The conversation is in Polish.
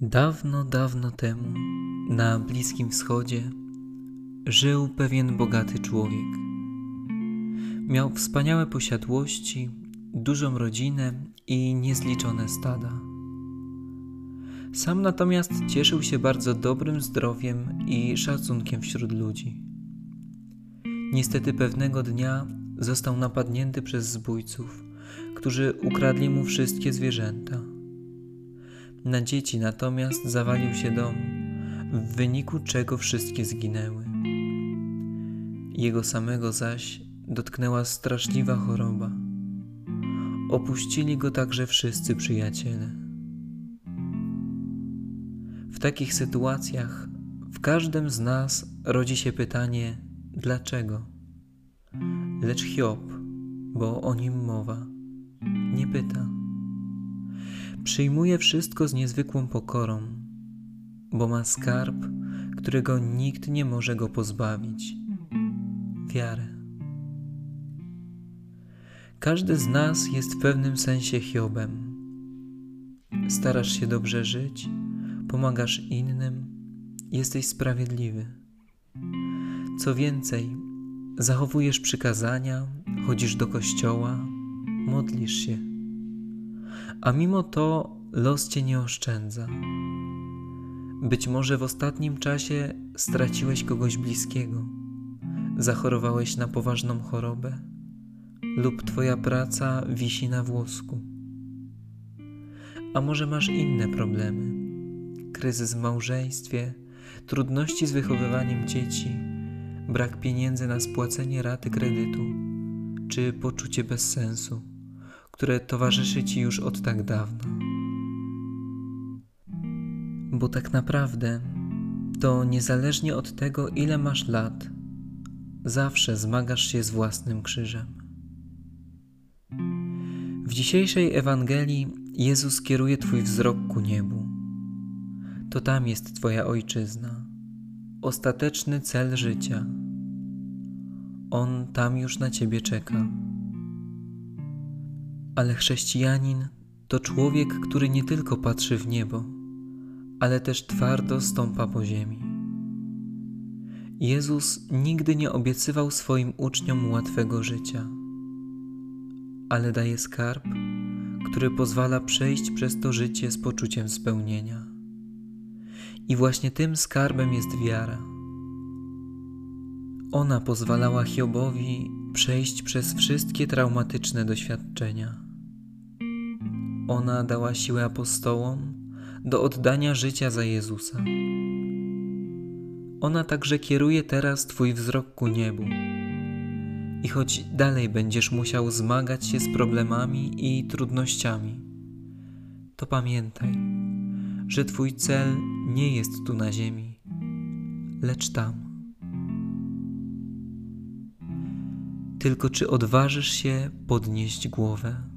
Dawno, dawno temu, na Bliskim Wschodzie, żył pewien bogaty człowiek. Miał wspaniałe posiadłości, dużą rodzinę i niezliczone stada. Sam natomiast cieszył się bardzo dobrym zdrowiem i szacunkiem wśród ludzi. Niestety pewnego dnia został napadnięty przez zbójców, którzy ukradli mu wszystkie zwierzęta. Na dzieci natomiast zawalił się dom, w wyniku czego wszystkie zginęły. Jego samego zaś dotknęła straszliwa choroba. Opuścili go także wszyscy przyjaciele. W takich sytuacjach w każdym z nas rodzi się pytanie: dlaczego? Lecz Hiob, bo o nim mowa, nie pyta. Przyjmuje wszystko z niezwykłą pokorą, bo ma skarb, którego nikt nie może go pozbawić wiarę. Każdy z nas jest w pewnym sensie Hiobem. Starasz się dobrze żyć, pomagasz innym, jesteś sprawiedliwy. Co więcej, zachowujesz przykazania, chodzisz do kościoła, modlisz się. A mimo to los cię nie oszczędza. Być może w ostatnim czasie straciłeś kogoś bliskiego, zachorowałeś na poważną chorobę, lub Twoja praca wisi na włosku. A może masz inne problemy? Kryzys w małżeństwie, trudności z wychowywaniem dzieci, brak pieniędzy na spłacenie raty kredytu, czy poczucie bezsensu, które towarzyszy Ci już od tak dawna. Bo tak naprawdę to niezależnie od tego, ile masz lat, zawsze zmagasz się z własnym krzyżem. W dzisiejszej Ewangelii Jezus kieruje Twój wzrok ku niebu. To tam jest Twoja ojczyzna, ostateczny cel życia. On tam już na Ciebie czeka. Ale chrześcijanin to człowiek, który nie tylko patrzy w niebo, ale też twardo stąpa po ziemi. Jezus nigdy nie obiecywał swoim uczniom łatwego życia ale daje skarb, który pozwala przejść przez to życie z poczuciem spełnienia. I właśnie tym skarbem jest wiara. Ona pozwalała Hiobowi przejść przez wszystkie traumatyczne doświadczenia. Ona dała siłę apostołom do oddania życia za Jezusa. Ona także kieruje teraz Twój wzrok ku niebu i choć dalej będziesz musiał zmagać się z problemami i trudnościami, to pamiętaj, że Twój cel nie jest tu na ziemi, lecz tam. Tylko czy odważysz się podnieść głowę?